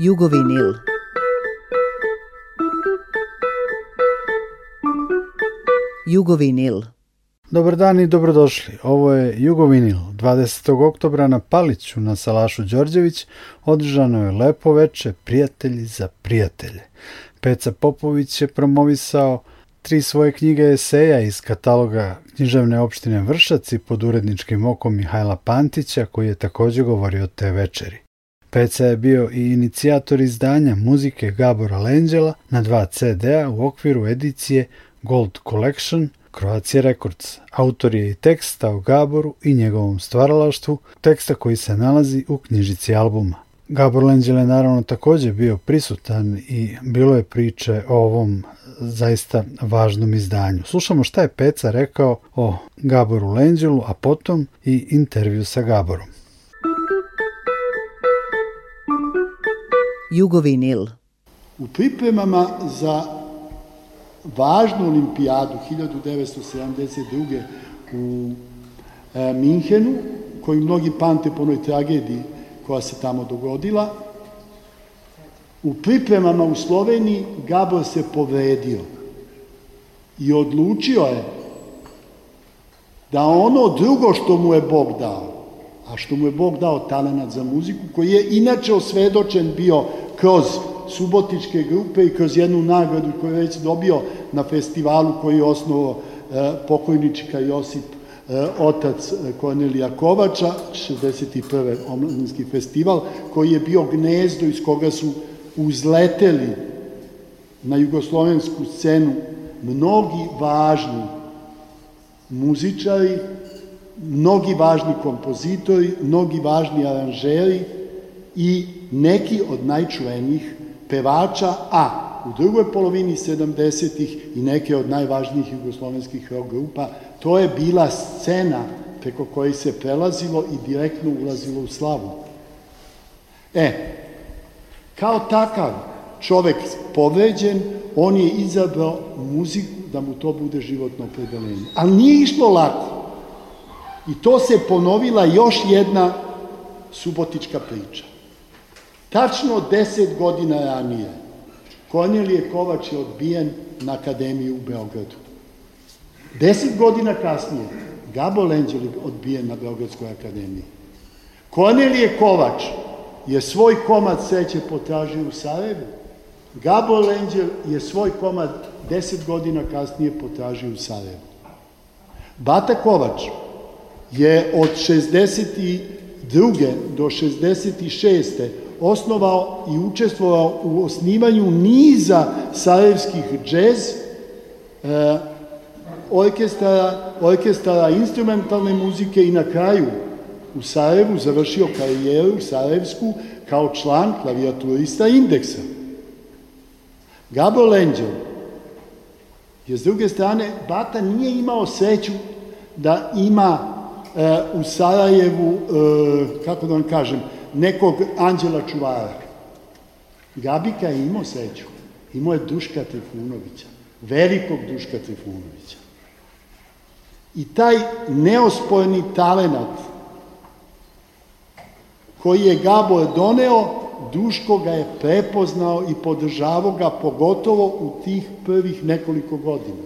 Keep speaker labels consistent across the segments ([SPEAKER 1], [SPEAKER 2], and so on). [SPEAKER 1] Jugovinil. Jugovinil. Dobar dan i dobrodošli. Ovo je Jugovinil. 20. oktobra na Paliću na Salašu Đorđević održano je lepo veče Prijatelji za prijatelje. Peca Popović je promovisao tri svoje knjige eseja iz kataloga književne opštine Vršac i pod uredničkim okom Mihajla Pantića koji je takođe govorio te večeri. Peca je bio i inicijator izdanja muzike Gabora Lenđela na dva CD-a u okviru edicije Gold Collection Croatia Records. Autor je i teksta o Gaboru i njegovom stvaralaštvu, teksta koji se nalazi u knjižici albuma. Gabor Lenđel je naravno takođe bio prisutan i bilo je priče o ovom zaista važnom izdanju. Slušamo šta je Peca rekao o Gaboru Lenđelu, a potom i intervju sa Gaborom.
[SPEAKER 2] Jugovi Nil. U pripremama za važnu olimpijadu 1972. u e, Minhenu, koju mnogi pamte po onoj tragediji koja se tamo dogodila, u pripremama u Sloveniji Gabor se povredio i odlučio je da ono drugo što mu je Bog dao, a što mu je Bog dao talenat za muziku, koji je inače osvedočen bio kroz subotičke grupe i kroz jednu nagradu koju je već dobio na festivalu koji je osnovao e, pokojnička Josip e, otac e, Kornelija Kovača, 61. omladinski festival, koji je bio gnezdo iz koga su uzleteli na jugoslovensku scenu mnogi važni muzičari, mnogi važni kompozitori, mnogi važni aranžeri i neki od najčuvenijih pevača, a u drugoj polovini 70-ih i neke od najvažnijih jugoslovenskih rock grupa, to je bila scena preko koje se prelazilo i direktno ulazilo u slavu. E, kao takav čovek povređen, on je izabrao muziku da mu to bude životno opredelenje. Ali nije išlo lako. I to se ponovila još jedna subotička priča. Tačno deset godina ranije, Kornelije Kovač je odbijen na akademiju u Beogradu. Deset godina kasnije, Gabo Lenđel je odbijen na Beogradskoj akademiji. Kornelije Kovač je svoj komad sreće potražio u Sarajevu. Gabo Lenđel je svoj komad deset godina kasnije potražio u Sarajevu. Bata Kovač je od 62. do 66. osnovao i učestvovao u osnivanju niza sarajevskih džez e, orkestara, orkestara instrumentalne muzike i na kraju u Sarajevu završio karijeru u Sarajevsku kao član klavijaturista indeksa. Gabo Lenđel je s druge strane, Bata nije imao sreću da ima E, u Sarajevu, e, kako da vam kažem, nekog anđela čuvara. Gabika je imao sreću. Imao je Duška Trifunovića. Velikog Duška Trifunovića. I taj neosporni talenat koji je Gabor doneo, Duško ga je prepoznao i podržavao ga pogotovo u tih prvih nekoliko godina.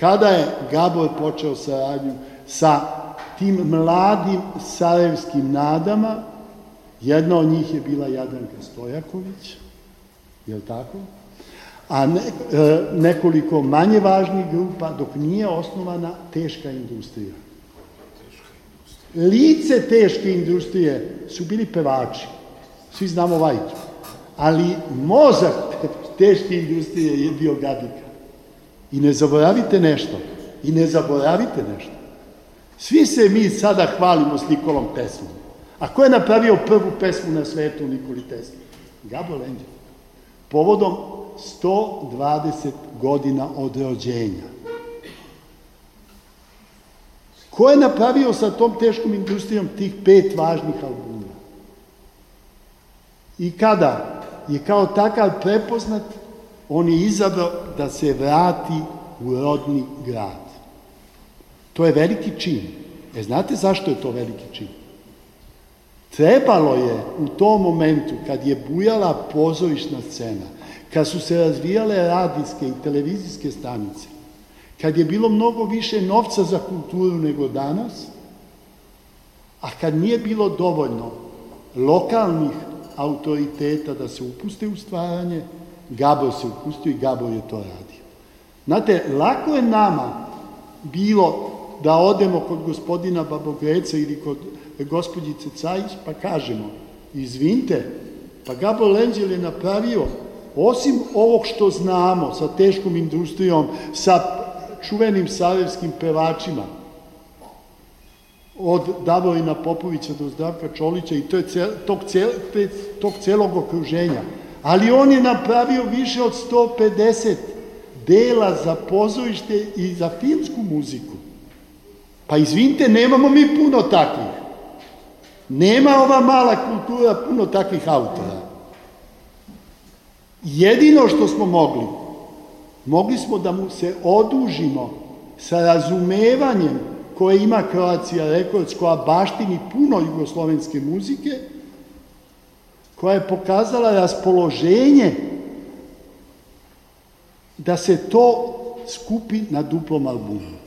[SPEAKER 2] Kada je Gabor počeo saradnju sa tim mladim sarajevskim nadama, jedna od njih je bila Jadranka Stojaković, je li tako? A ne, e, nekoliko manje važnih grupa, dok nije osnovana teška industrija. Lice teške industrije su bili pevači. Svi znamo Vajtu. Ali mozak teške industrije je bio Gadika. I ne zaboravite nešto. I ne zaboravite nešto. Svi se mi sada hvalimo s Nikolom Teslom. A ko je napravio prvu pesmu na svetu Nikoli Tesli? Gabor Engel. Povodom 120 godina od rođenja. Ko je napravio sa tom teškom industrijom tih pet važnih albuma? I kada je kao takav prepoznat, on je izabrao da se vrati u rodni grad. To je veliki čin. E znate zašto je to veliki čin? Trebalo je u tom momentu kad je bujala pozorišna scena, kad su se razvijale radijske i televizijske stanice, kad je bilo mnogo više novca za kulturu nego danas, a kad nije bilo dovoljno lokalnih autoriteta da se upuste u stvaranje, Gabor se upustio i Gabor je to radio. Znate, lako je nama bilo da odemo kod gospodina Babogreca ili kod gospodjice Cajić pa kažemo, izvinite, pa Gabo Enđel je napravio, osim ovog što znamo sa teškom industrijom, sa čuvenim sarajevskim pevačima, od Davorina Popovića do Zdravka Čolića i to je cel, tog, cel, tog celog okruženja. Ali on je napravio više od 150 dela za pozorište i za filmsku muziku. Pa izvinite, nemamo mi puno takvih. Nema ova mala kultura puno takvih autora. Jedino što smo mogli, mogli smo da mu se odužimo sa razumevanjem koje ima Croatia Records, koja baštini puno jugoslovenske muzike, koja je pokazala raspoloženje da se to skupi na duplom albumu.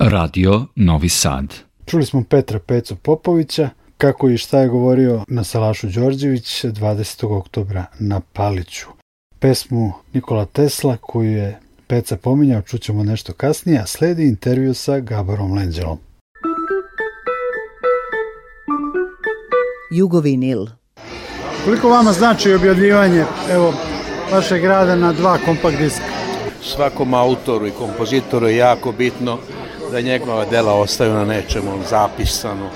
[SPEAKER 2] Radio
[SPEAKER 1] Novi Sad. Čuli smo Petra Pecu Popovića, kako i šta je govorio na Salašu Đorđević 20. oktobra na Paliću. Pesmu Nikola Tesla koju je Peca pominjao, čućemo nešto kasnije, a sledi intervju sa Gaborom Lenđelom. Jugovinil. Koliko vama znači objavljivanje evo, vašeg grada na dva kompakt diska?
[SPEAKER 3] Svakom autoru i kompozitoru je jako bitno da njegova dela ostaju na nečemu zapisano.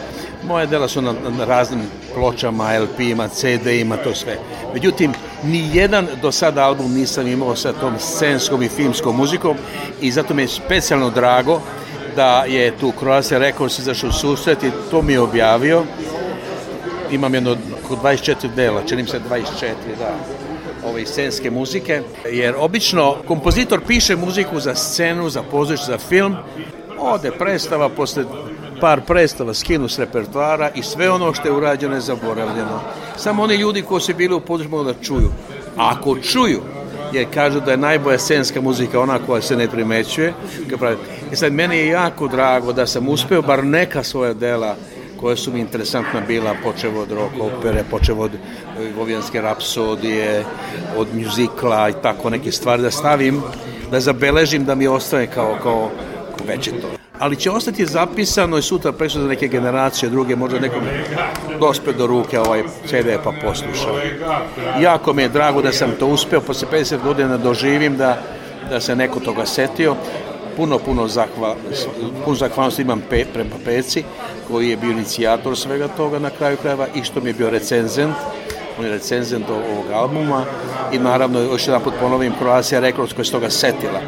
[SPEAKER 3] Moje dela su na, na raznim pločama, LP-ima, CD-ima, to sve. Međutim, ni jedan do sada album nisam imao sa tom scenskom i filmskom muzikom i zato mi je specijalno drago da je tu Croatia Records izašao susret i to mi je objavio. Imam jedno oko 24 dela, čini se 24, da ove scenske muzike, jer obično kompozitor piše muziku za scenu, za pozorište, za film, Ode predstava, posle par predstava skinu s repertoara i sve ono što je urađeno je zaboravljeno. Samo oni ljudi koji su bili u području mogu da čuju. A ako čuju, jer kažu da je najbolja scenska muzika ona koja se ne primećuje. E sad, meni je jako drago da sam uspeo bar neka svoja dela koja su mi interesantna bila, počevo od rock opere, počevo od govijanske e, rapsodije, od muzikla i tako neke stvari da stavim, da zabeležim da mi ostane kao, kao večito. Ali će ostati zapisano i sutra presu za neke generacije druge, možda nekom dospe do ruke ovaj CD pa posluša. Jako mi je drago da sam to uspeo, posle 50 godina doživim da, da se neko toga setio puno, puno, zahval, puno zahvalnosti imam pe, prema Peci, koji je bio inicijator svega toga na kraju krajeva i što mi je bio recenzent, on je recenzent ovog albuma i naravno još jedan put ponovim Croatia Records koja se toga setila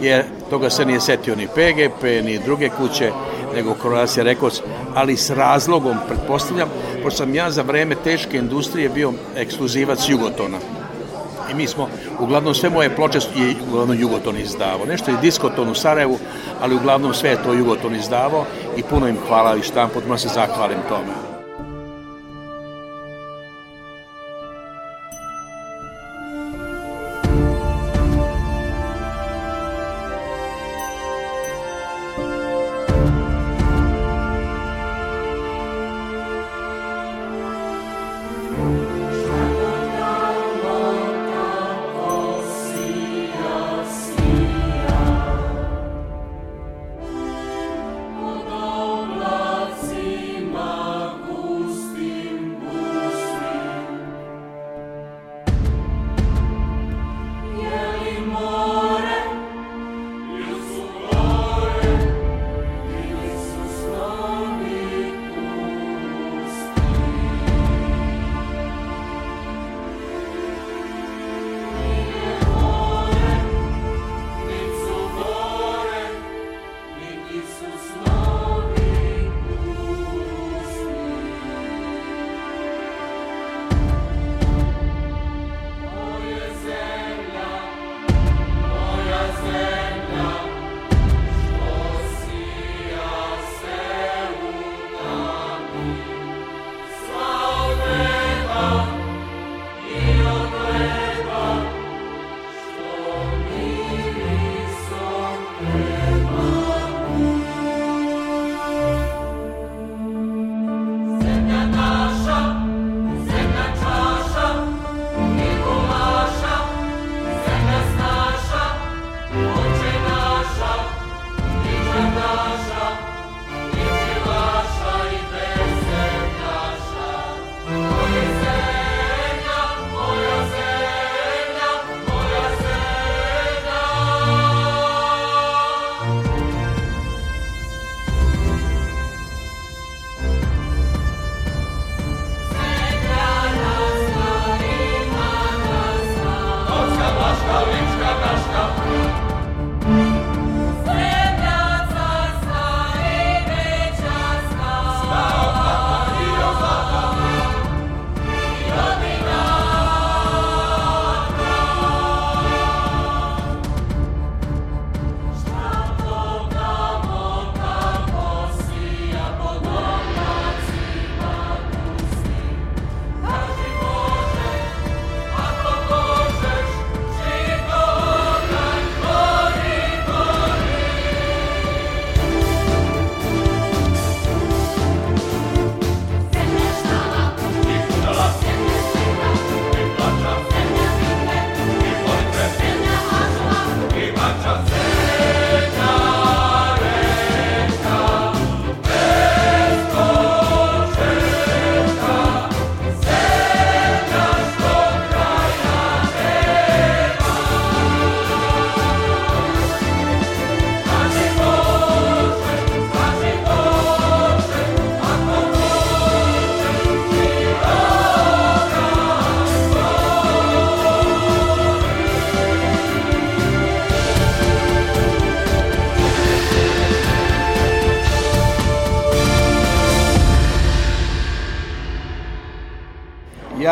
[SPEAKER 3] jer toga se nije setio ni PGP, ni druge kuće, nego Croatia Records, ali s razlogom, pretpostavljam, pošto sam ja za vreme teške industrije bio ekskluzivac Jugotona. I mi smo, uglavnom sve moje ploče je uglavnom Jugoton izdavao. Nešto je diskoton u Sarajevu, ali uglavnom sve je to Jugoton izdavao i puno im hvala i štampot, moram da se zahvalim tome.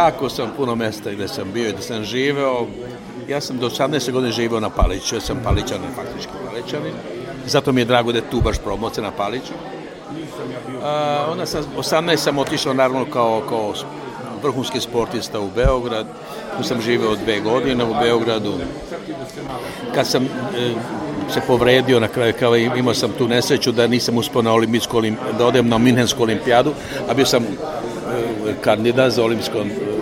[SPEAKER 3] jako sam puno mesta gde sam bio i gde sam živeo. Ja sam do 18. godine živeo na Paliću, ja sam Palićan, faktički Palićanin. Zato mi je drago da je tu baš promocija na Paliću. A, onda sam, 18 sam otišao naravno kao, kao vrhunski sportista u Beograd. Tu sam živeo dve godine u Beogradu. Kad sam e, se povredio na kraju kao imao sam tu nesreću da nisam uspio na olimpijsku da odem na Minhensku olimpijadu, a bio sam e, kandidat za olimpijsku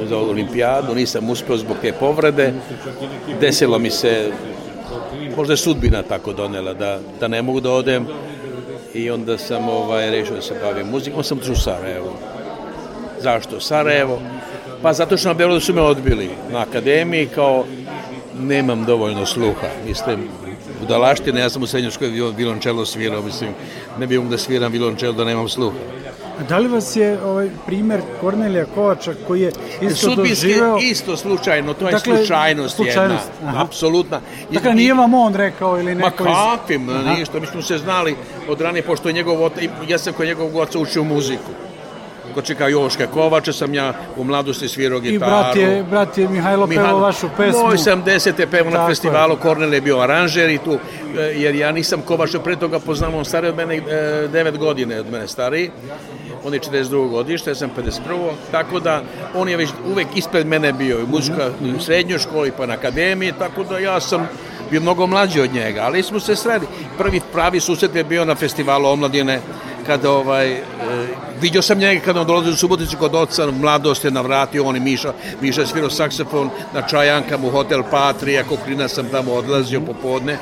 [SPEAKER 3] za olimpijadu, nisam uspeo zbog te povrede. Desilo mi se, možda je sudbina tako donela, da, da ne mogu da odem i onda sam ovaj, rešio da se bavim muzikom, sam tu Sarajevo. Zašto Sarajevo? Pa zato što na Beogradu su me odbili na akademiji kao nemam dovoljno sluha, mislim, budalaštine, ja sam u srednjoj školi violončelo svirao, mislim, ne bih da sviram violončelo da nemam sluha.
[SPEAKER 1] A Da li vas je ovaj primer Kornelija Kovača koji je isto Sudbinske, doživeo...
[SPEAKER 3] isto slučajno, to je dakle, slučajnost, slučajnost jedna, aha. apsolutna.
[SPEAKER 1] Dakle, nije vam on rekao ili neko
[SPEAKER 3] Ma kakvim, iz... ništa, mi smo se znali od rane, pošto je njegov otac, ja sam kod njegovog oca učio muziku. Kod čeka Joška Kovača sam ja u mladosti svirao gitaru. I brat je,
[SPEAKER 1] brat
[SPEAKER 3] je
[SPEAKER 1] Mihajlo, Mihajlo pevao vašu pesmu.
[SPEAKER 3] Moj 70. pevao na festivalu, Kornel je bio aranžer i tu, e, jer ja nisam Kovača, pre toga poznam, on stariji od mene, 9 e, godine od mene stari on je 42. godište, ja sam 51. Tako da on je već uvek ispred mene bio i muzička mhm, mhm. u srednjoj školi pa na akademiji, tako da ja sam bio mnogo mlađi od njega, ali smo se sreli. Prvi pravi susret je bio na festivalu omladine kada ovaj, e, vidio sam njega kada on dolazi u Suboticu kod oca, mladost je navratio, on i Miša, Miša je svirao saksofon na Čajankam u Hotel Patrija, Kokrina sam tamo odlazio popodne,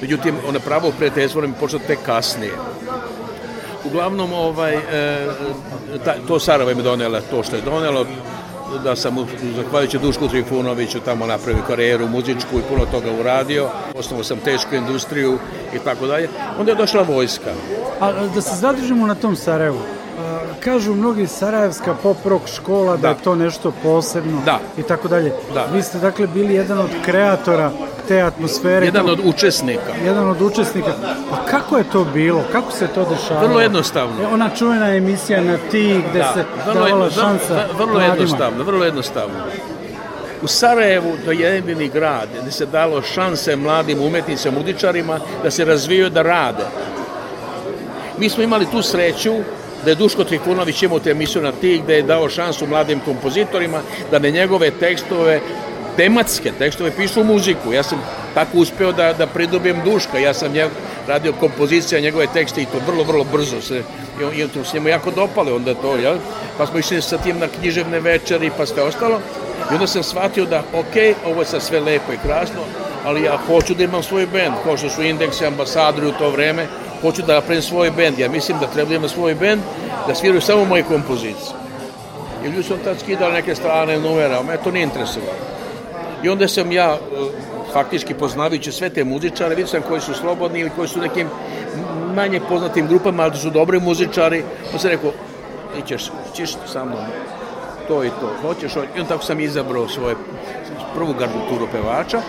[SPEAKER 3] međutim, je pravo prijateljstvo nam je počeo tek kasnije. Uglavnom, ovaj, e, ta, to Sarajevo mi donela to što je donelo, da sam zahvaljujući Dušku Trifunoviću tamo napravio karijeru muzičku i puno toga uradio. Osnovao sam tešku industriju i tako dalje. Onda je došla vojska.
[SPEAKER 1] A da se zadržimo na tom Sarajevu. E, kažu mnogi Sarajevska pop rock škola da, da je to nešto posebno da. i tako dalje. Da. Vi ste dakle bili jedan od kreatora te atmosfere.
[SPEAKER 3] Jedan od učesnika.
[SPEAKER 1] Jedan od učesnika. Pa kako je to bilo? Kako se to dešavalo?
[SPEAKER 3] Vrlo jednostavno.
[SPEAKER 1] Je ona čuvena emisija na ti gde da, se vrlo davala jedno, šansa vrlo,
[SPEAKER 3] vrlo jednostavno, vrlo jednostavno. U Sarajevu to je jedini grad gde se dalo šanse mladim umetnicima, mudičarima da se razvijaju, da rade. Mi smo imali tu sreću da je Duško Trifunović imao te emisiju na ti da je dao šansu mladim kompozitorima da ne njegove tekstove tematske tekstove, pišu muziku. Ja sam tako uspeo da, da pridobijem Duška. Ja sam njeg, radio kompozicija njegove tekste i to vrlo, vrlo brzo se, i, i to se njemu jako dopale onda to, jel? Pa smo išli sa tim na književne večeri pa sve ostalo. I onda sam shvatio da, ok, ovo je sad sve lepo i krasno, ali ja hoću da imam svoj bend, kao što su indeksi ambasadori u to vreme, hoću da napravim svoj bend. Ja mislim da treba da imam svoj bend, da sviraju samo moje kompozicije. I ljudi su tad skidali neke strane numera, a me to nije interesovalo. I onda sam ja e, faktički poznavajući sve te muzičare, vidio sam koji su slobodni ili koji su nekim manje poznatim grupama, ali su dobri muzičari, pa sam rekao, ti ćeš, sa mnom to i to, hoćeš, i on tako sam izabrao svoju prvu garnituru pevača.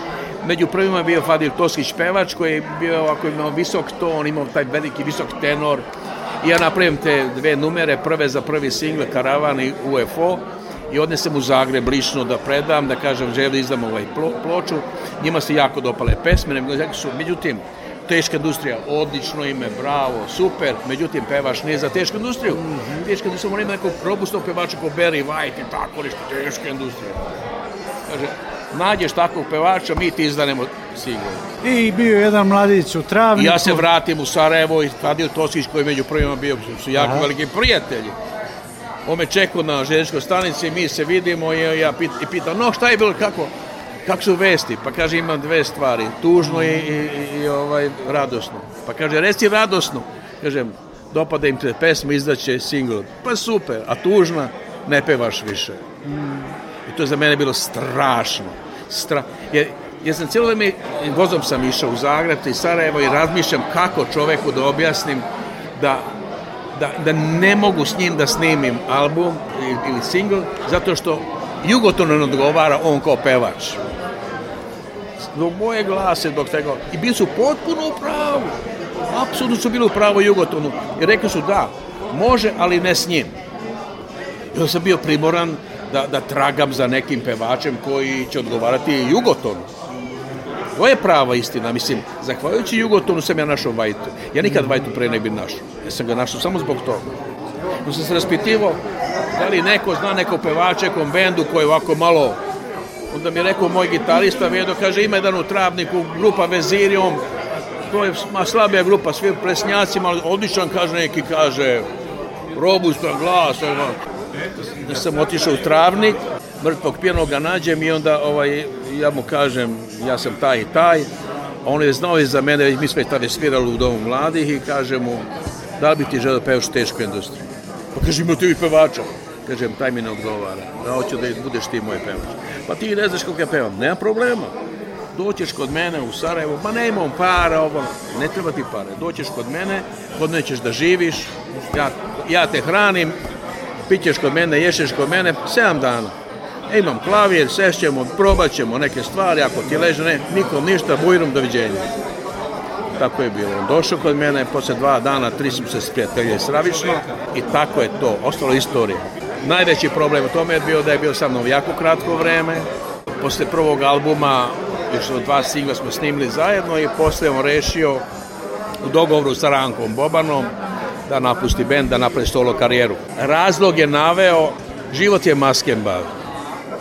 [SPEAKER 3] Među prvima je bio Fadil Toskić pevač koji je bio ovako imao visok ton, imao taj veliki visok tenor. I ja napravim te dve numere, prve za prvi single Karavan i UFO, i odnesem u Zagreb lično da predam, da kažem želim da izdam ovaj ploču. Njima se jako dopale pesme, nego rekli su, međutim, teška industrija, odlično ime, bravo, super, međutim, pevaš ne za tešku industriju. Mm -hmm. Teška industrija, mora ima nekog probusnog pevača ko Barry White i tako nešto, teška industrija. Kaže, nađeš takvog pevača, mi ti izdanemo sigurno.
[SPEAKER 1] I bio jedan mladić
[SPEAKER 3] u
[SPEAKER 1] travniku.
[SPEAKER 3] I ja se vratim u Sarajevo i Tadil Tosić koji među prvima bio, su jako Aha. veliki prijatelji on me čekao na željezničkoj stanici, mi se vidimo i ja pit, i pitam, no šta je bilo, kako? Kako su vesti? Pa kaže, imam dve stvari, tužno i, i, i ovaj, radosno. Pa kaže, reci radosno. Kažem, dopada im te pesma, izdaće single. Pa super, a tužna, ne pevaš više. I to je za mene bilo strašno. Stra... Jer, jer sam cijelo vreme, vozom sam išao u Zagreb i Sarajevo i razmišljam kako čoveku da objasnim da da, da ne mogu s njim da snimim album ili, ili single, zato što Jugoton ne odgovara on kao pevač. Zbog moje glase, dok tega... I bili su potpuno u pravu. Apsolutno su bili u pravu Jugotonu. I rekli su da, može, ali ne s njim. Ja sam bio primoran da, da tragam za nekim pevačem koji će odgovarati Jugotonu. To je prava istina, mislim, zahvaljujući Jugotonu sam ja našao Vajtu. Ja nikad Vajtu pre ne bi našao. Ja sam ga našao samo zbog toga. Ja sam se raspitivao da li neko zna neko pevača, kom bendu koji je ovako malo Onda mi je rekao moj gitarista Vedo, kaže ima jedan u Travniku, grupa Vezirijom, to je ma, slabija grupa, svi presnjaci, malo odličan, kaže neki, kaže, robustan glas. Ja sam otišao u Travnik, mrtvog pijanog ga nađem i onda ovaj, ja mu kažem, ja sam taj i taj, on je znao i za mene, mi smo tada svirali u Domu mladih i kažem mu, da li bi ti želeo da pevaš tešku industriju? Pa kaže, ima ti pevača. Kažem, taj mi ne odgovara, da hoću da budeš ti moj pevač. Pa ti ne znaš kako ja pevam, nema problema. Doćeš kod mene u Sarajevo, ma ne imam para, ovo, ne treba ti pare. Doćeš kod mene, kod mene ćeš da živiš, ja, ja te hranim, pićeš kod mene, ješeš kod mene, 7 dana imam klavijer, sešćemo, probat ćemo neke stvari, ako ti leže ne, nikom ništa, bujrom, doviđenja. Tako je bilo. Došao kod mene, posle dva dana, tri sam se sprijatelje stravično i tako je to, ostalo istorija. Najveći problem u tome je bio da je bio sa mnom jako kratko vreme. Posle prvog albuma, još dva singla smo snimili zajedno i posle on rešio u dogovoru sa Rankom Bobanom da napusti bend, da napravi solo karijeru. Razlog je naveo, život je masken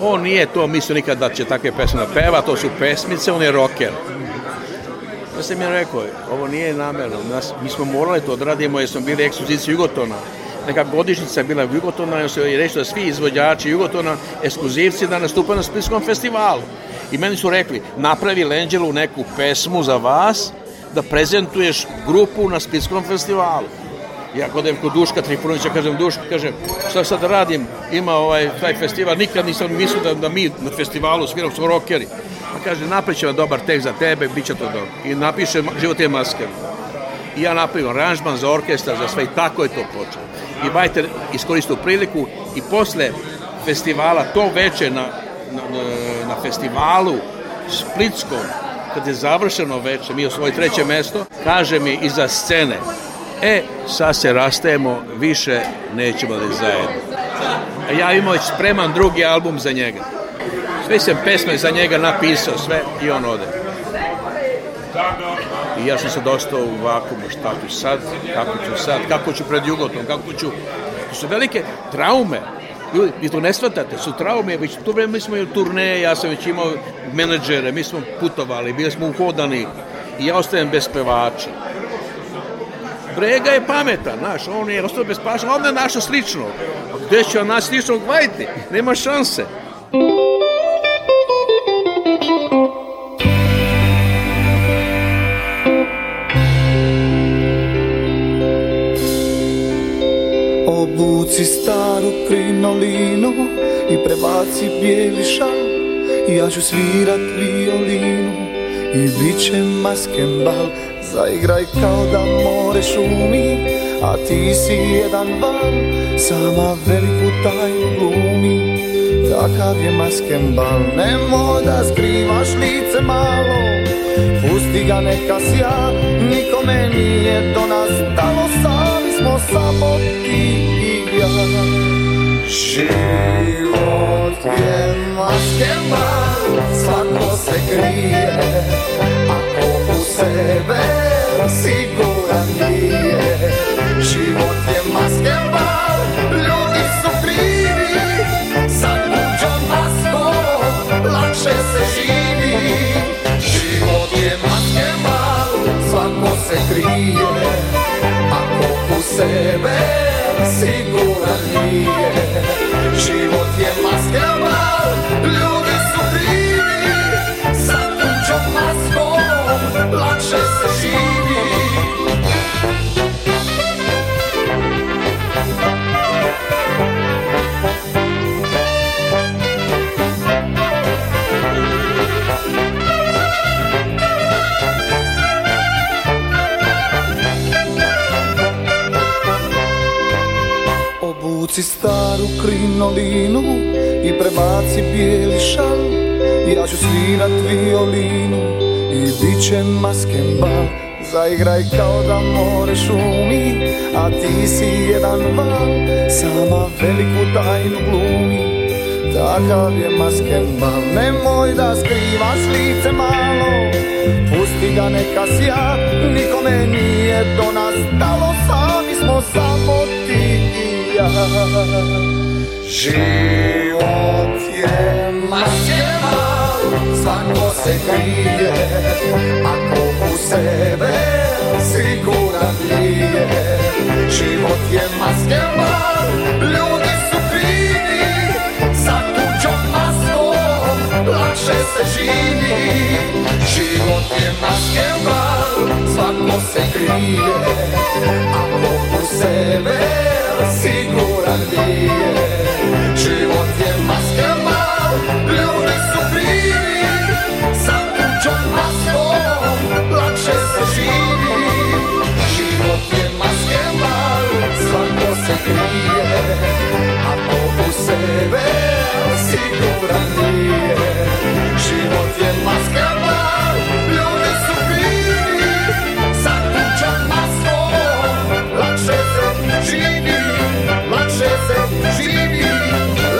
[SPEAKER 3] On nije to mislio nikad da će takve pesme da peva, to su pesmice, on je roker. Ja sam im rekao, ovo nije namerno, Nas, mi smo morali to odradimo da jer smo bili ekskluzivci Jugotona. Neka godišnjica bila Jugotona, jer se je reći da svi izvođači Jugotona, ekskluzivci da nastupaju na Splitskom festivalu. I meni su rekli, napravi Lenđelu neku pesmu za vas da prezentuješ grupu na Splitskom festivalu. Ja kod kod Duška Trifunovića, kažem Duška, kažem šta sad radim, ima ovaj, taj festival, nikad nisam mislio da, da mi na festivalu sviramo smo rockeri. Pa kaže, naprećemo dobar tekst za tebe, bit će to dobro. I napiše život je maske. I ja napravim aranžman za orkestar, za sve i tako je to počelo. I Bajter iskoristio priliku i posle festivala, to veče na, na, na festivalu Splitskom, kad je završeno veče, mi je svoje treće mesto, kaže mi iza scene, e, sad se rastajemo, više nećemo da zajedno. A ja imao spreman drugi album za njega. Sve sam pesme za njega napisao, sve, i on ode. I ja sam se dostao u vakumu, šta ću sad, kako ću sad, kako ću pred Jugotom, kako ću... To su velike traume. Ljudi, vi to ne shvatate, su traume, već to vreme mi smo i turneje, ja sam već imao menadžere, mi smo putovali, bili smo uhodani i ja ostajem bez pevača. Brega je pametan, znaš, on je rastao bez paša, onda je našao sličnog. gde će on naći sličnog, vajte, nema šanse.
[SPEAKER 4] Obuci staru krinolinu i prebaci bijeli šal I ja ću svirat violinu i bit će masken bal Zaigraj kao da more šumi A ti si jedan van Sama veliku tajnu glumi Takav je masken bal Nemoj da skrivaš lice malo Pusti ga neka sja Nikome nije do nas dalo Sami smo samo ti i ja Život je masken bal Svako se krije A tebe da siguran nije Život je masken bal, ljudi su krivi Sa tuđom maskom lakše se živi Život je masken bal, svako se krije Ako u sebe siguran nije Život je masken ljudi su Baci staru krinolinu i prebaci bijeli šal Ja ću svirat violinu i bit će masken bal Zaigraj kao da more šumi, a ti si jedan val Sama veliku tajnu glumi, takav je masken bal Nemoj da skrivaš lice malo, pusti ga neka sja Nikome nije do nas dalo Život je masjeva, svako se krije, ako u sebe siguran nije. Život je masjeva, ljudi su krivi, sa tuđom maskom lakše se živi. Život je masjeva, svako se krije, ako u sebe siguran nije Život je maska mal, ljudi su krivi Sa tuđom maskom lakše se živi Život je maske mal, svako se krije A to u sebe siguran nije Život je maska mal, ljudi živi,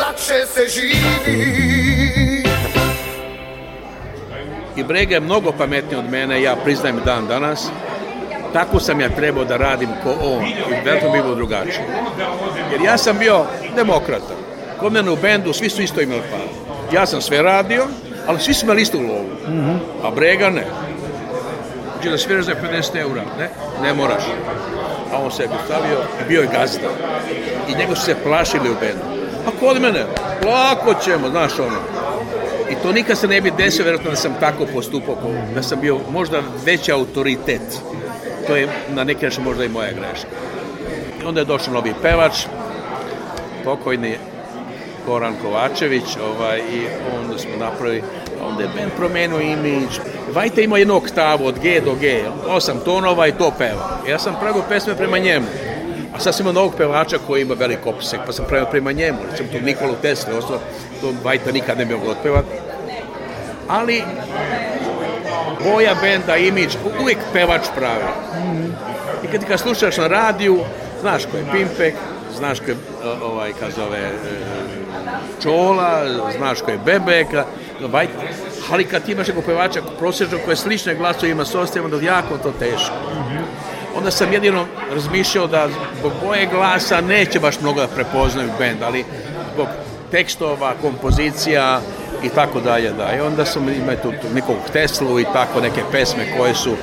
[SPEAKER 4] lakše se živi.
[SPEAKER 3] I Brega je mnogo pametniji od mene, ja priznajem dan danas. Tako sam ja trebao da radim ko on i verovatno bi bilo drugačije. Jer ja sam bio demokrata. Kod mene u bendu svi su isto imali par. Ja sam sve radio, ali svi su imali istu lovu. Mm -hmm. A Brega ne. Znači da sviraš za 50 eura, ne? Ne moraš a on se je postavio i bio je gazda. I njega su se plašili u bendu. Pa kod mene, lako ćemo, znaš ono. I to nikad se ne bi desilo, vjerojatno da sam tako postupao, da sam bio možda veći autoritet. To je na neki način možda i moja greška. I onda je došao novi pevač, pokojni Goran Kovačević, ovaj, i onda smo napravili Onda je band promenuo imidž. Vajte imao jednu oktavu od G do G, osam tonova i to peva. Ja sam pravio pesme prema njemu. A sad sam imao novog pevača koji ima velik opsek, pa sam pravio prema njemu. Recimo tu Nikola Tesla, osnovno, to Vajta nikad ne bi mogla otpevati. Ali boja benda, imidž, uvijek pevač pravi. I kad ga slušaš na radiju, znaš ko je Pimpek, znaš ko je ovaj, ka zove, e, Čola, znaš ko je Bebeka, bajt, ali kad imaš nekog pevača prosječno koje slične glasovima s ostavima, onda jako to teško. Onda sam jedino razmišljao da zbog boje glasa neće baš mnogo da prepoznaju bend, ali zbog tekstova, kompozicija i tako dalje, da. I onda sam imao tu, tu nekog Teslu i tako neke pesme koje su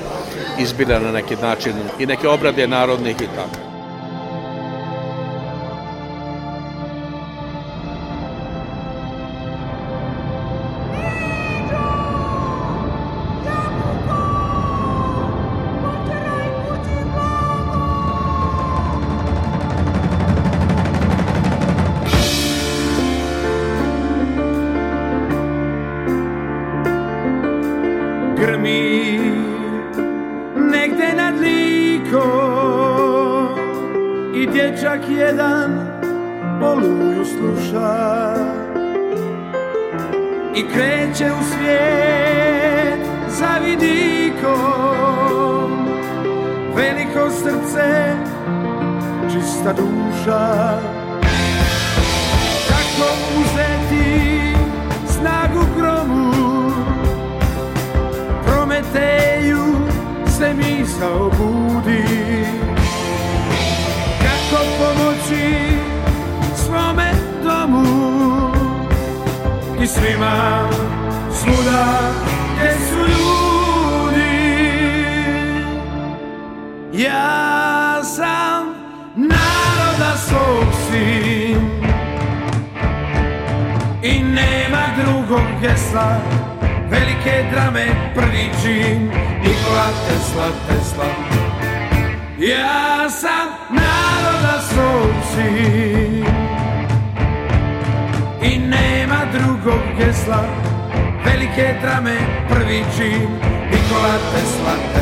[SPEAKER 3] izbirane na neki način i neke obrade narodnih i tako.
[SPEAKER 5] čovjek jedan oluju sluša i kreće u svijet za vidikom veliko srce čista duša kako uzeti snagu gromu Prometeju se misa obudi ko pomoći svome domu i svima svuda gdje su ljudi ja sam naroda svog sin i nema drugog gesla velike drame prvi čin Nikola Tesla, Tesla ja sam sada snosi I nema drugog gesla Velike drame prvi čin Nikola Tesla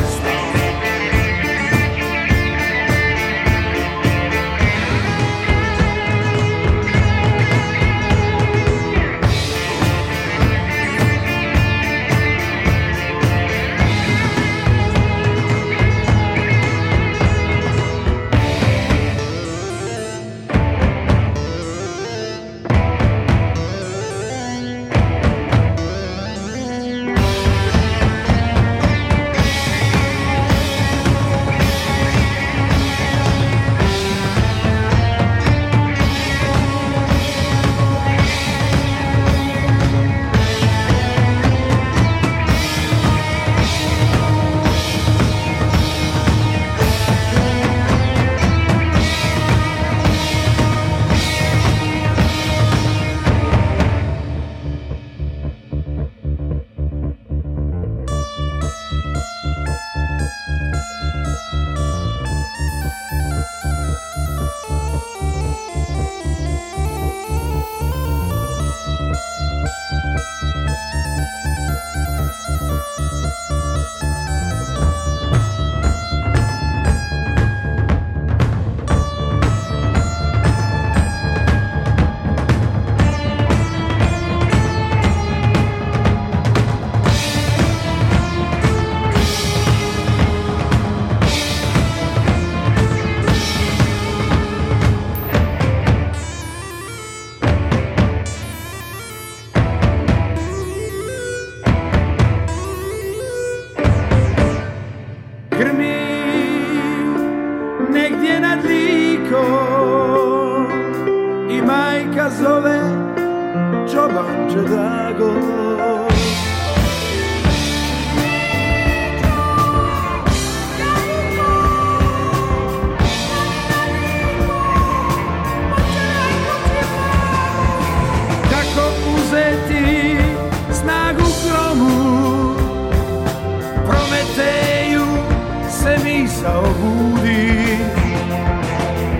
[SPEAKER 5] smisao budi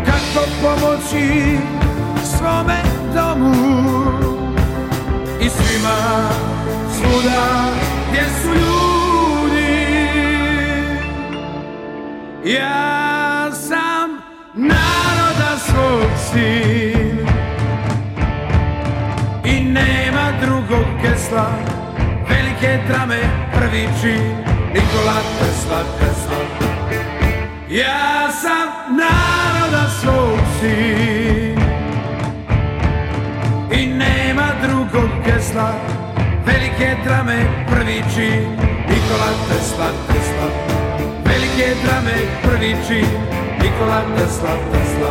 [SPEAKER 5] Kako pomoći svome domu I svima svuda gdje su ljudi Ja sam naroda svog sin
[SPEAKER 3] I nema drugog kesla Velike drame prvi čin Nikola Tesla Ja sam naroda svog sin I nema drugog kesla Velike drame prvi čin Nikola Tesla, Tesla Velike drame prvi čin Nikola Tesla, Tesla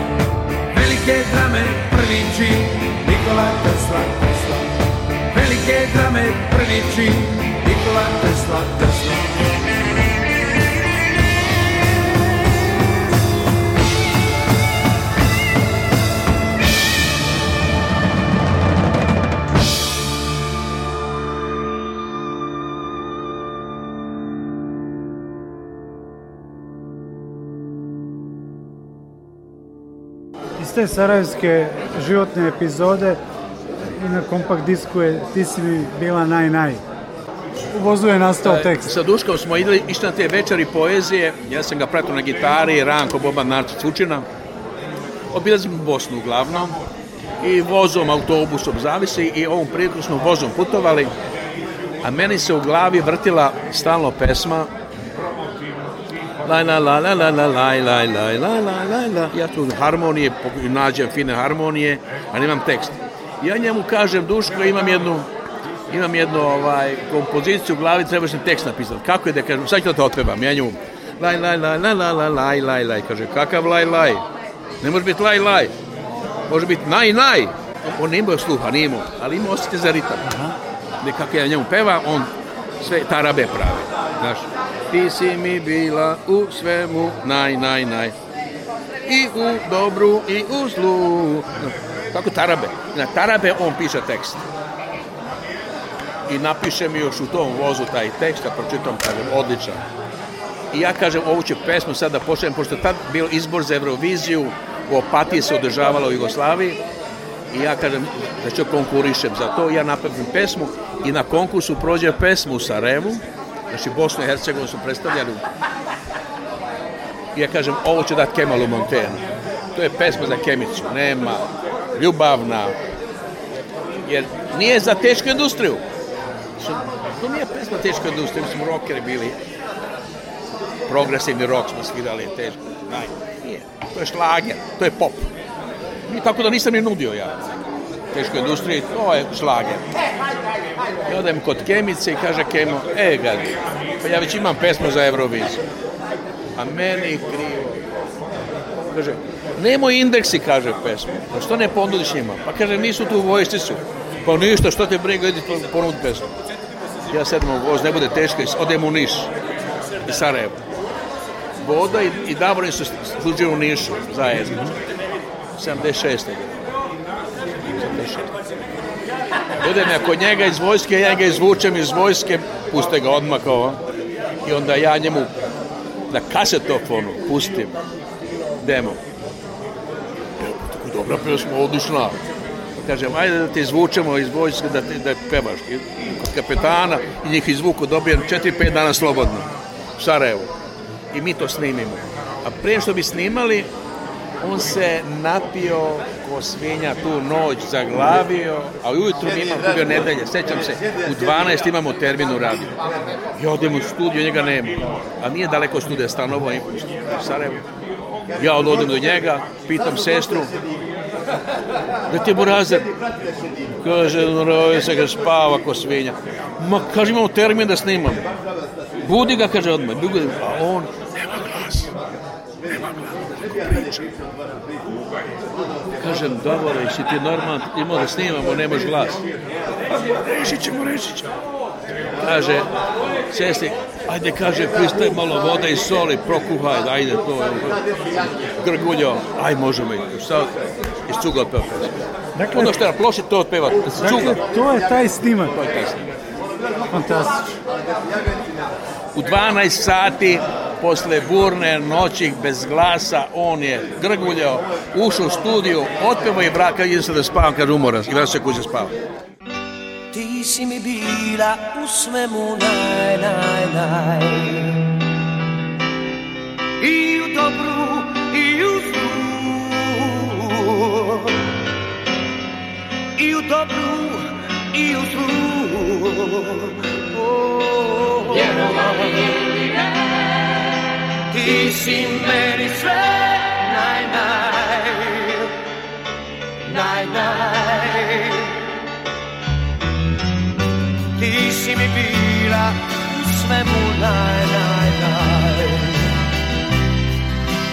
[SPEAKER 3] Velike drame prvi čin Nikola Tesla, Tesla Velike drame prvi čin Nikola Tesla, Tesla
[SPEAKER 6] iz te sarajevske životne epizode i na kompakt disku je Ti si mi bila naj naj. U vozu je nastao e, tekst. Sa
[SPEAKER 3] Duškom smo ideli, išli na te večeri poezije, ja sam ga pratio na gitari, Ranko Boban Narcic Učina. Obilazimo Bosnu uglavnom i vozom, autobusom, zavisi i ovom priliku smo vozom putovali, a meni se u glavi vrtila stalno pesma la la la la la la la la la la la la la ja tu harmonije nađem fine harmonije a nemam tekst ja njemu kažem Duško imam jednu imam jednu ovaj kompoziciju u glavi trebaš mi tekst napisati kako je da kažem sad ću da te otpevam ja njemu la laj laj laj laj laj laj laj laj kaže kakav laj laj ne može biti laj laj može biti naj naj on ne sluha nije ali ima osjećaj za ritam nekako ja njemu peva on sve tarabe prave. Znaš, ti si mi bila u svemu naj, naj, naj. I u dobru, i u zlu. Tako tarabe. Na tarabe on piše tekst. I napiše mi još u tom vozu taj tekst, a pročitam, kažem, odličan. I ja kažem, ovu ću pesmu sada počnem, pošto tad bio izbor za Euroviziju, u Opatiji se održavalo u Jugoslaviji, i ja kažem da ću konkurišem za to, ja napravim pesmu i na konkursu prođe pesmu u Sarajevu, znači Bosnu i Hercegovinu su predstavljali i ja kažem ovo ću dati Kemalu Montenu to je pesma za Kemicu, nema ljubavna jer nije za tešku industriju to nije pesma tešku industriju, smo rockeri bili progresivni rock smo svirali teško, naj, nije, to je šlager, to je pop tako da nisam ni nudio ja. Teško industrije, to je šlager. I odem kod Kemice i kaže Kemo, e gadi, pa ja već imam pesmu za Euroviziju. A meni krivo. Kaže, nemoj indeksi, kaže pesmu. Pa što ne ponudiš njima? Pa kaže, nisu tu u su. Pa ništa, što te briga, idi ponudi pesmu. Ja sedem u voz, ne bude teško, odem u Niš. I Sarajevo. Boda i, i Davorin su sluđuju u Nišu zajedno. 76. 76. Budem ja kod njega iz vojske, ja ga izvučem iz vojske, puste ga odmah kao i onda ja njemu na kasetofonu pustim demo. Dobra pesma, odlična. Kažem, ajde da te izvučemo iz vojske, da, te, da pevaš. I, kod kapetana i njih izvuku dobijem 4-5 dana slobodno. Sarajevo. I mi to snimimo. A prije što bi snimali, on se napio ko svinja tu noć, zaglavio, a ujutru mi imam kubio nedelje, sećam se, u 12 imamo termin u radiju. I odem u studiju, njega nema. A nije daleko studija stanovo u Sarajevo. Ja ododem do njega, pitam sestru, da ti je burazer? Kaže, norovi se ga spava ko svinja. Ma, kaže, imamo termin da snimam. Budi ga, kaže, odmah. A on, nema glasa. Nema glasa. Priča kažem, dobro, si ti normalan, imao da snimamo, nemaš glas. Rešit ćemo, rešit ćemo. Kaže, sestri, ajde, kaže, pristaj malo vode i soli, prokuhaj, ajde da to, grguljo, aj, možemo i šta, iz cuga otpeva Dakle, ono što je na ploši, to otpeva, dakle, to je taj snimak. To je taj snimak. Fantastično. U 12 sati posle burne noći bez glasa on je grguljao, ušao u studiju, otpevo i braka i se da spavam kad umoran i vraća kuće spavam. Ti si mi bila u svemu naj, naj, naj I u dobru i u zlu I u dobru i u zlu Oh, Quiero yeah. Isimeri sve naj naj naj naj Ti si mi bila u svemu naj naj naj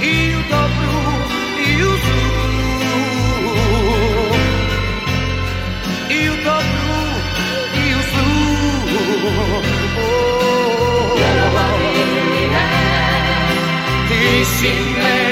[SPEAKER 3] I u dobru 心累。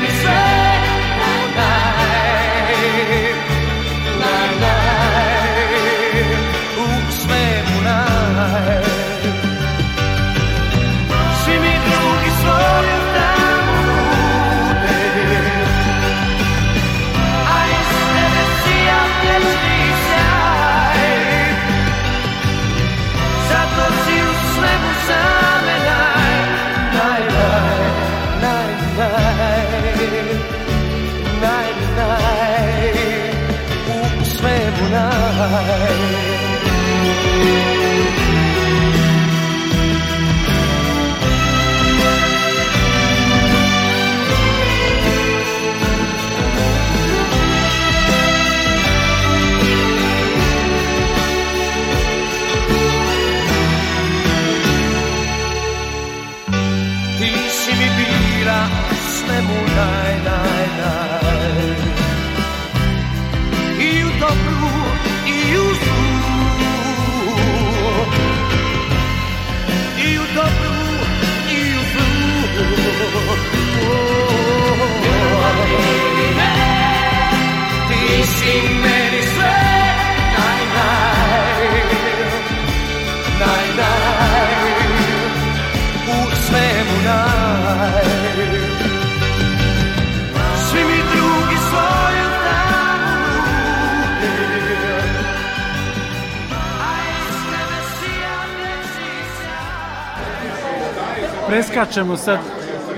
[SPEAKER 6] pričamo sad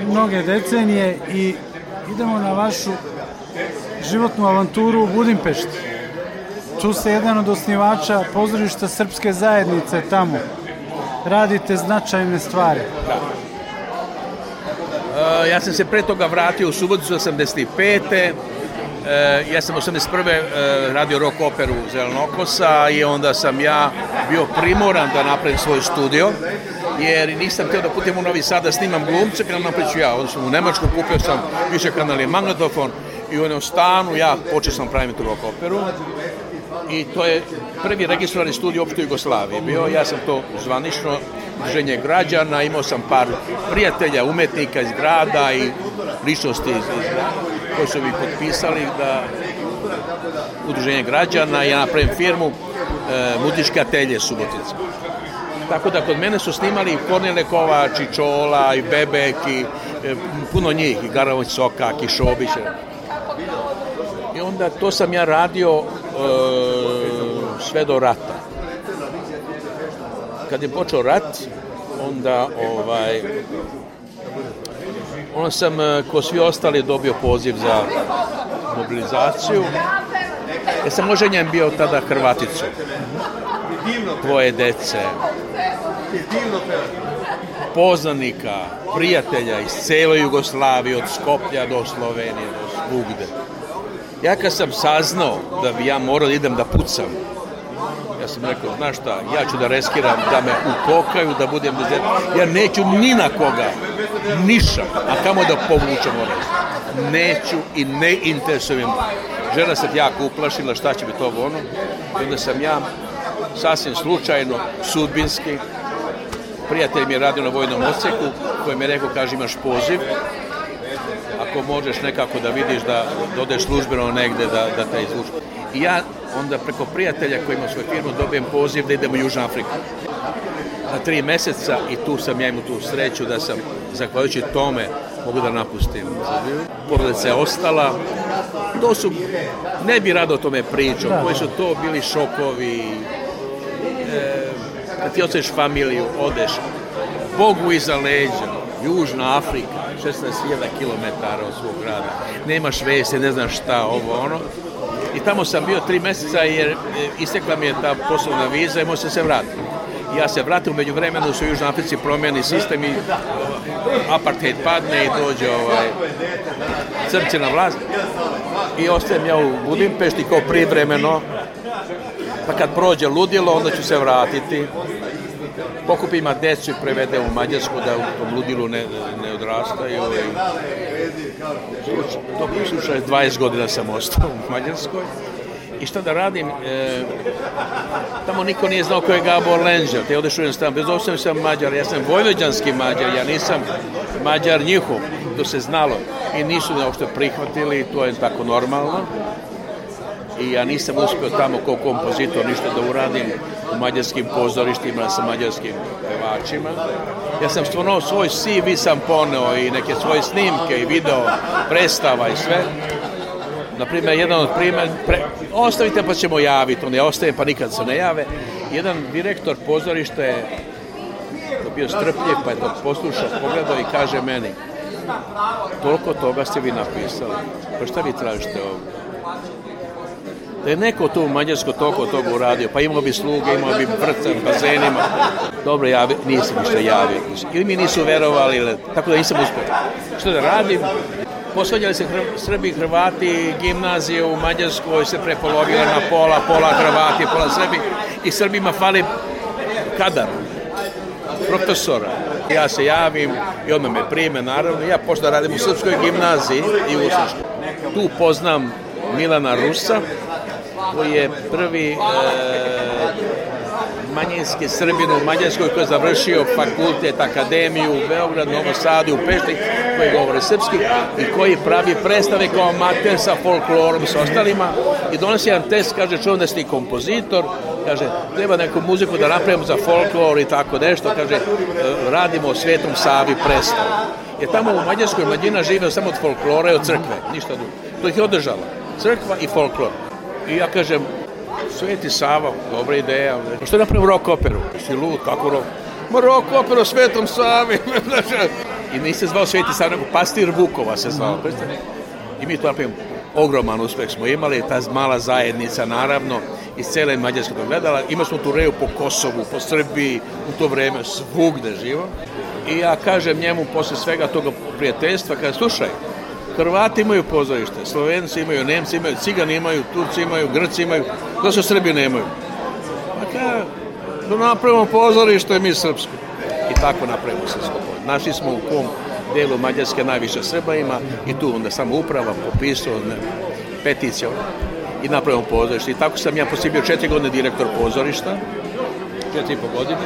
[SPEAKER 6] mnoge decenije i idemo na vašu životnu avanturu u Budimpešti. Tu ste jedan od osnivača pozorišta srpske zajednice tamo. Radite značajne stvari. Da.
[SPEAKER 3] E, ja sam se pre toga vratio u Suboticu 85. E, ja sam 81. E, radio rock operu Zelenokosa i onda sam ja bio primoran da napravim svoj studio jer nisam htio da putem u Novi Sad da snimam glumce, kada napreću ja, odnosno u Nemačku kupio sam više kanal magnetofon i u onom stanu ja počeo sam pravim tu rock operu i to je prvi registrovani studij opšte Jugoslavije bio, ja sam to zvanično druženje građana, imao sam par prijatelja, umetnika iz grada i ličnosti iz, iz koji su mi potpisali da udruženje građana, ja napravim firmu e, Mutička telje Subotica. Tako da kod mene su snimali i Kornile Kovač, i Čola, i Bebek, i e, puno njih, i Garavoj Sokak, i Šobić. I onda to sam ja radio e, sve do rata. Kad je počeo rat, onda ovaj, onda sam, e, ko svi ostali, dobio poziv za mobilizaciju. Ja e, sam možda njem bio tada Hrvaticu divno tvoje dece, poznanika, prijatelja iz cele Jugoslavije, od Skoplja do Slovenije, do svugde. Ja kad sam saznao da bi ja morao da idem da pucam, ja sam rekao, znaš šta, ja ću da reskiram da me ukokaju, da budem dezert. Ja neću ni na koga, niša, a kamo da povučem orez. Neću i ne interesujem. Žena se jako uplašila šta će biti to ono. I onda sam ja sasvim slučajno, sudbinski. Prijatelj mi je radio na vojnom odseku koji mi je rekao, kaže imaš poziv, ako možeš nekako da vidiš da, da službeno negde da, da te izvuče. I ja onda preko prijatelja koji ima svoju firmu dobijem poziv da idem u Južnu Afriku. Na tri meseca i tu sam ja imao tu sreću da sam, zahvaljujući tome, mogu da napustim Srbiju. Porodica je ostala. To su, ne bi rado o tome pričao, da. koji su to bili šokovi, kad ti osjetiš familiju, odeš, Bogu iza leđa, Južna Afrika, 16.000 km od svog grada, nemaš vese, ne znaš šta, ovo, ono. I tamo sam bio tri meseca jer eh, istekla mi je ta poslovna viza i možda se vratiti. Ja se vratim, među vremenu su u Južnoj Africi promijeni sistem i apartheid padne i dođe ovaj, crci na vlast. I ostajem ja u Budimpešti kao privremeno, pa kad prođe ludilo, onda ću se vratiti pokupima decu i prevede u Mađarsku da u tom ludilu ne, ne odrastaju. Ovaj, to slučaj 20 godina sam ostao u Mađarskoj. I šta da radim? E, tamo niko nije znao ko je Gabor Lenđer. Te odeš u stan. Bez obzira sam Mađar. Ja sam vojvođanski Mađar. Ja nisam Mađar njihov. To se znalo. I nisu me uopšte prihvatili. To je tako normalno i ja nisam uspio tamo kao kompozitor ništa da uradim u mađarskim pozorištima sa mađarskim pevačima. Ja sam stvarno svoj CV sam poneo i neke svoje snimke i video predstava i sve. Na Naprimjer, jedan od primjer, pre, ostavite pa ćemo javiti, on je ostavim pa nikad se ne jave. Jedan direktor pozorišta je bio strpljiv pa je to poslušao, pogledao i kaže meni, toliko toga ste vi napisali, pa šta vi tražite ovdje? Da je neko tu u Mađarsko toko toga uradio, pa imao bi sluge, imao bi vrca u bazenima. Dobro, ja nisam ništa javio. Ili mi nisu verovali, ili, tako da nisam uspio. Što da radim? Posvađali se Hrv, Srbi Hrvati, gimnazije u Mađarskoj se prepolovila na pola, pola Hrvati, pola Srbi. I Srbima fali kadar, profesora. Ja se javim i onda me prime, naravno. Ja pošto radim u Srpskoj gimnaziji i u Srpskoj. Tu poznam Milana Rusa, koji je prvi e, manjinski srbin u Mađarskoj koji je završio fakultet, akademiju u Beogradu, Novom Sadu, u Pešti, koji govore srpski i koji pravi predstave kao amater sa folklorom, sa ostalima i donosi jedan test, kaže čovjek da si kompozitor, kaže, treba neku muziku da napravimo za folklor i tako nešto, kaže, e, radimo o Svetom Savi predstavu. Jer tamo u Mađarskoj mlađina žive samo od folklora i od crkve, ništa drugo. To ih je održala, crkva i folklor. I ja kažem, Sveti Sava, dobra ideja. Pa što napravim rock operu? Si lud, kako rock? Ma rock opera Svetom Savi. I nisi se zvao Sveti Sava, nego Pastir Vukova se zvao. Mhm. I mi to napravimo. Ogroman uspeh smo imali, ta mala zajednica naravno iz cele Mađarske to gledala. Imali smo tu reju po Kosovu, po Srbiji, u to vreme svugde živo. I ja kažem njemu posle svega toga prijateljstva, kada slušaj, Hrvati imaju pozorište, Slovenci imaju, Nemci imaju, Cigani imaju, Turci imaju, Grci imaju, da su Srbi nemaju. Pa ja, da napravimo pozorište mi srpsko. I tako napravimo se srpsko. Naši smo u kom delu Mađarske najviše Srba ima i tu onda samo uprava popisao peticija i napravimo pozorište. I tako sam ja posibio četiri godine direktor pozorišta, četiri i po godine.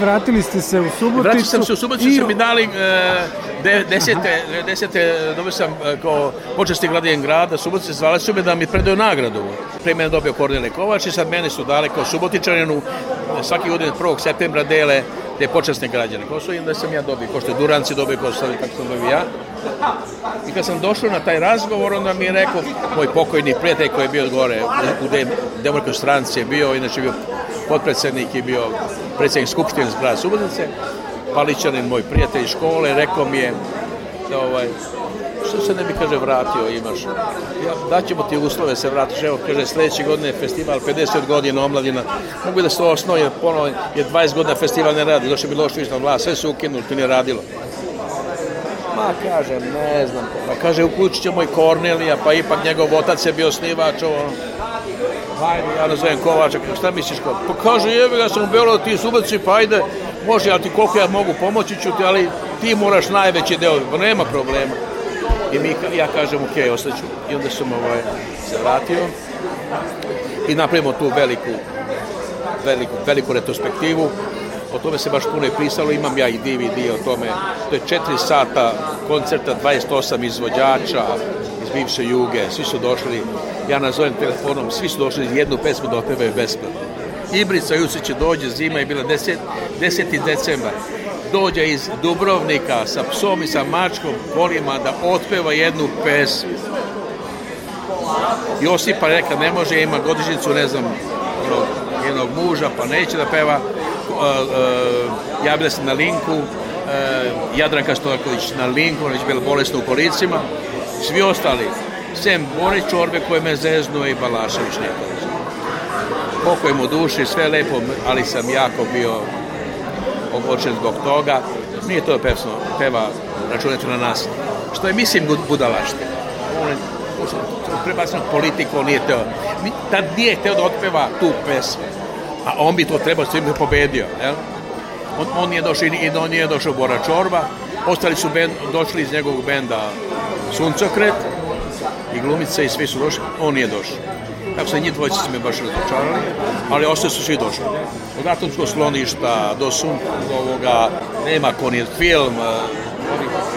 [SPEAKER 6] vratili ste se u Suboticu.
[SPEAKER 3] Vratio sam se u Suboticu,
[SPEAKER 6] i...
[SPEAKER 3] sam mi dali e, de, desete, desete, dobio sam e, kao počesti gradijen grada Subotice, zvala su me da mi predaju nagradu. Pre mene dobio Kornele Kovač i sad mene su dali kao Subotičaninu e, svaki godin 1. septembra dele te počasne građane Kosovo i onda sam ja dobio, ko što je Duranci dobio Kosovo, kako sam dobio ja. I kad sam došao na taj razgovor, onda mi je rekao moj pokojni prijatelj koji je bio gore u, u Demokratskoj je bio, inače je bio potpredsednik i bio predsjednik Skupštine iz grada Subotice, Paličanin, moj prijatelj iz škole, rekao mi je da ovaj, što se ne bi, kaže, vratio imaš. Ja, daćemo ti uslove da se vratiš. Evo, kaže, sledeće godine je festival, 50 godina omladina. Mogu da se osnovi, ponovo je 20 godina festival ne radi. Došli bi Milošević na vlast, sve su ukinuli, to nije radilo. Ma, kaže, ne znam. Pa kaže, uključit ćemo i Kornelija, pa ipak njegov otac je bio snivač, ovo ajde, ja da zovem Kovača, šta misliš kao? Pa kaže, jevi ja sam u Beogradu, ti su pa ajde, može, ja ti koliko ja mogu pomoći ću ti, ali ti moraš najveći deo, pa nema problema. I mi, ja kažem, ok, ostaću. I onda sam ovaj, se vratio i napravimo tu veliku, veliku, veliku retrospektivu. O tome se baš puno je pisalo, imam ja i DVD o tome. To je 4 sata koncerta, 28 izvođača, bivše juge, svi su došli, ja nazovem telefonom, svi su došli jednu pesmu da opevaju besplatno. Ibrica Jusić dođe, zima je bila 10. 10. decembar, dođe iz Dubrovnika sa psom i sa mačkom kolima da otpeva jednu pesmu. Josipa reka ne može, ima godišnicu, ne znam, jednog muža, pa neće da peva. Javlja se na linku, e, Jadranka Stojaković na linku, ona je bila bolesna u kolicima svi ostali, sem Bore Čorbe koje me zeznuo i Balašević Nikolić. Pokoj mu duši, sve lepo, ali sam jako bio ogorčen zbog toga. Nije to pesno, peva računajte na nas. Što je, mislim, budalašte. On je prebacio politiku, on nije teo. Tad nije teo da otpeva tu pesmu. A on bi to trebao, sve bi pobedio. Jel? On, on nije došao i, i on nije došao Bora Čorba. Ostali su ben, došli iz njegovog benda suncokret i glumice i svi su došli, on nije došao. Tako se njih dvojica su me baš razočarali, ali ostali su svi došli. Od atomskog sloništa do sum, do ovoga, nema konjet film, eh,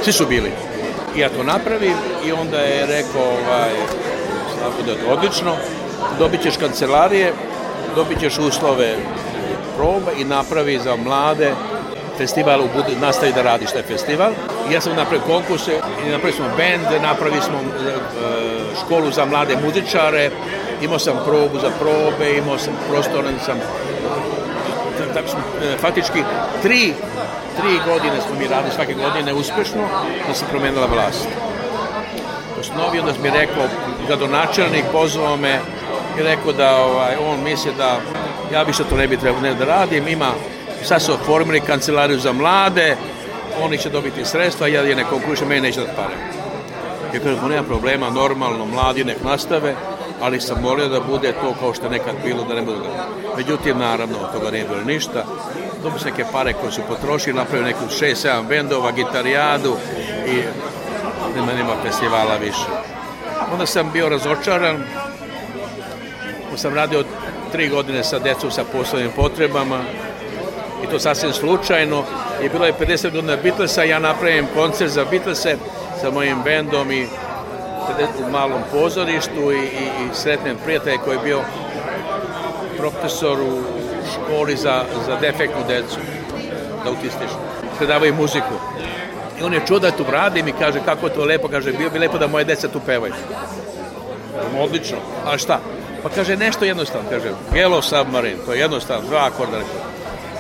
[SPEAKER 3] svi su bili. I ja to napravim i onda je rekao, ovaj, da je to odlično, dobit ćeš kancelarije, dobit ćeš uslove proba i napravi za mlade festival, u nastavi da radiš taj festival ja sam napravio konkurse, napravili smo band, napravili smo e, školu za mlade muzičare, imao sam probu za probe, imao sam prostoran sam tako smo, e, faktički tri, tri godine smo mi radili svake godine uspešno, da se promenila vlast. Osnovio da mi rekao, rekao, gradonačelnik pozvao me i rekao da ovaj, on misli da ja više to ne bi trebao ne da radim, ima, sad su otvorili kancelariju za mlade, oni će dobiti sredstva, ja je ne konkušim, meni neće dati pare. Ja kažem, nema problema, normalno, mladi nek nastave, ali sam molio da bude to kao što nekad bilo, da ne bude. Međutim, naravno, od toga nije bilo ništa. Dobili su neke pare koje su potrošili, napravili neku 6-7 bendova, gitarijadu i nema, nema festivala više. Onda sam bio razočaran, pa sam radio tri godine sa decom sa poslovnim potrebama, i to sasvim slučajno i bilo je 50 godina Beatlesa ja napravim koncert za Beatlese sa mojim bendom i u malom pozorištu i, i, i sretnem prijatelja koji je bio profesor u školi za, za defektnu decu da autističnu predavaju muziku i on je čuda tu radi i kaže kako je to lepo kaže bio bi lepo da moje deca tu pevaju odlično a šta pa kaže nešto jednostavno kaže Yellow Submarine to je jednostavno dva akorda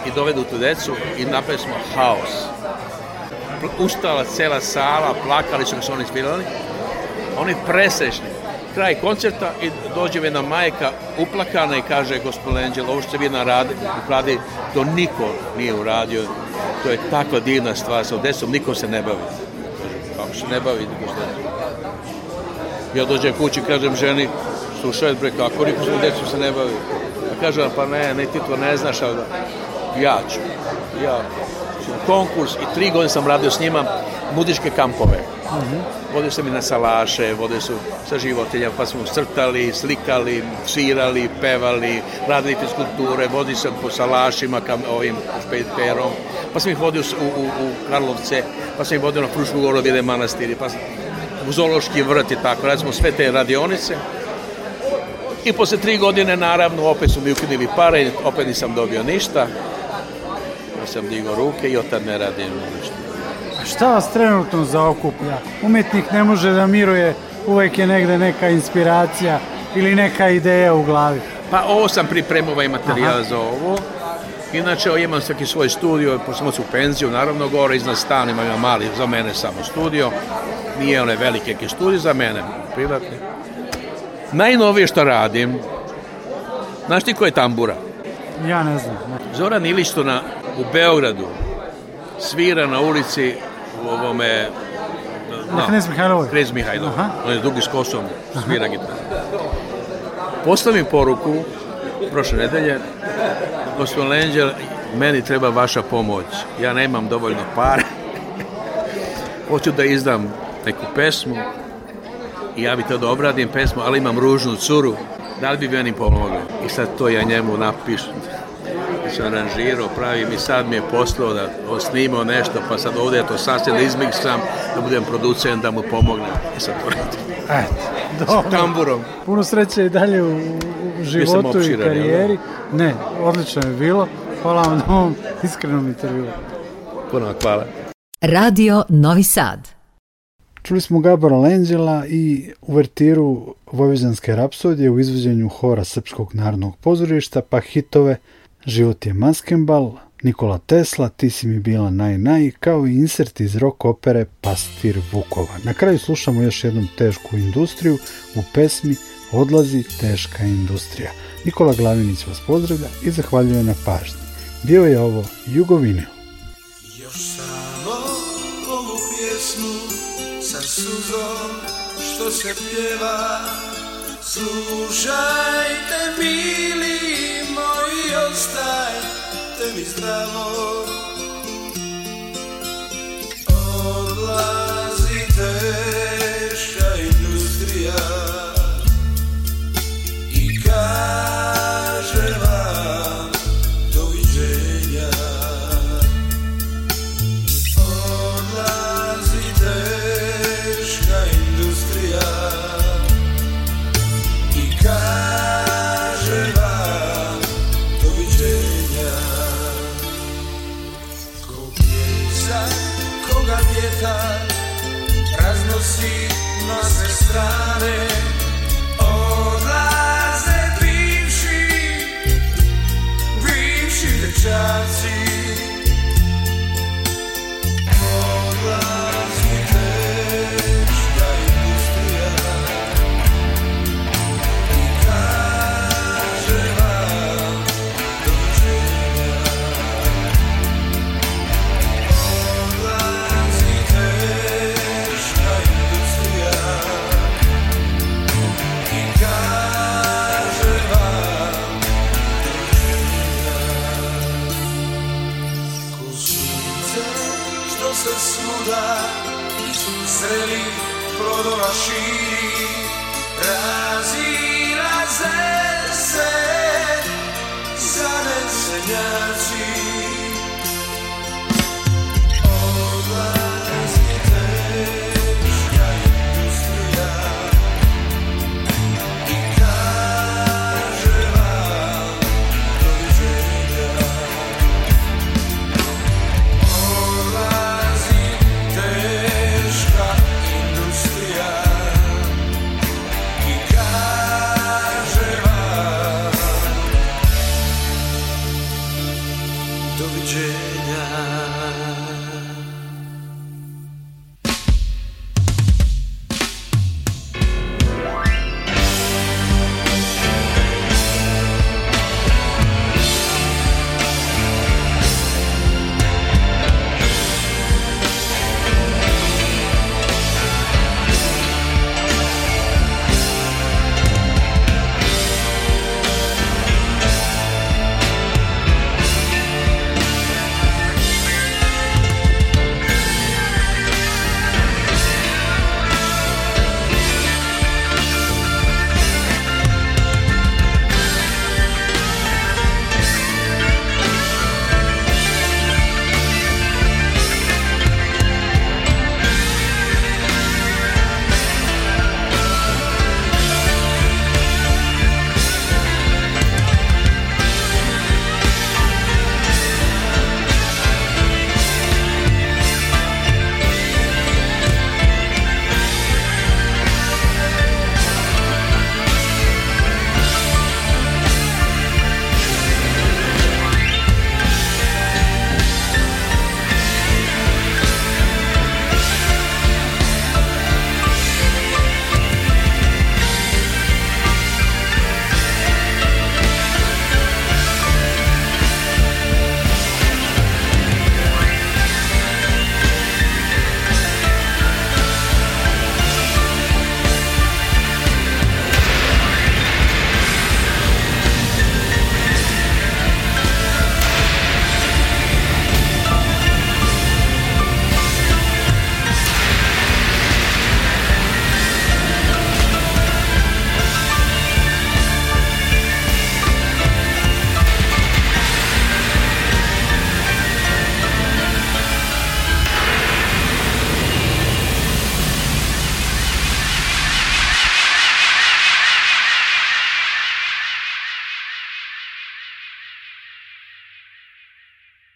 [SPEAKER 3] i dovedu tu decu i napravili smo haos. Ustala cela sala, plakali su se oni izbirali, oni presrećni. Kraj koncerta i dođe jedna majka uplakana i kaže gospodin Enđel, ovo što ste vi upradi, to niko nije uradio, to je takva divna stvar, sa decom niko se ne bavi. Kako se ne bavi, gospodin? Ja dođem kući, kažem ženi, slušaj bre, kako niko se decom se ne bavi. A kaže, pa ne, ne ti to ne znaš, ali da ja ću. Ja ću konkurs i tri godine sam radio s njima mudičke kampove. Uh mhm. -huh. Vode se mi na salaše, vode su sa životinja, pa smo crtali, slikali, svirali, pevali, radili fiskulture, vodi sam po salašima, kam, ovim perom, pa sam ih vodio u, u, u Karlovce, pa sam ih vodio na Frušku goru, Bjede manastiri, pa sam, u Zološki vrt i tako, radimo sve te radionice. I posle tri godine, naravno, opet su mi ukinili pare, opet nisam dobio ništa sam digao ruke i od tad ne radim ništa.
[SPEAKER 6] A šta vas trenutno zaokuplja? Umetnik ne može da miruje, uvek je negde neka inspiracija ili neka ideja u glavi.
[SPEAKER 3] Pa ovo sam pripremio ovaj materijal Aha. za ovo. Inače, ovaj imam svaki svoj studio, pošto sam u penziju, naravno, gore iznad stan imam mali, za mene samo studio. Nije one velike ke studije, za mene privatne. Najnovije što radim, znaš ti ko je tambura?
[SPEAKER 6] Ja ne znam. Ne.
[SPEAKER 3] Zoran Ilić to na u Beogradu svira na ulici u ovome Na Knez Mihajlov. Knez Mihajlov. On je dugi s kosom, svira gitaru. Postavim poruku prošle nedelje, gospodin Lenđel, meni treba vaša pomoć. Ja nemam dovoljno para. Hoću da izdam neku pesmu i ja bi to da obradim pesmu, ali imam ružnu curu. Da li bi meni pomogli? I sad to ja njemu napišem sam aranžirao, pravim i sad mi je poslao da osnimao nešto, pa sad ovde ovdje to sasvim da izmiksam, da budem producent, da mu pomognem. I e, sad to
[SPEAKER 6] radim.
[SPEAKER 3] S tamburom.
[SPEAKER 6] Puno sreće i dalje u, u životu i da? karijeri. Ne, odlično je bilo. Hvala vam na ovom iskrenom intervju.
[SPEAKER 3] Puno hvala. Radio Novi Sad. Čuli smo Gabora Lenđela i uvertiru Vojvođanske rapsodije u izvođenju hora Srpskog narodnog pozorišta, pa hitove – Život je Maskenbal, Nikola Tesla, Ti si mi bila naj naj, kao i insert iz rock opere Pastir Vukova. Na kraju slušamo još jednom tešku industriju u pesmi Odlazi teška industrija. Nikola Glavinić vas pozdravlja i zahvaljuje na pažnji. Bio je ovo Jugovineo. Još samo ovu pjesmu sa suzom što se pjeva Slušajte bili i te mi zdravo Odlazi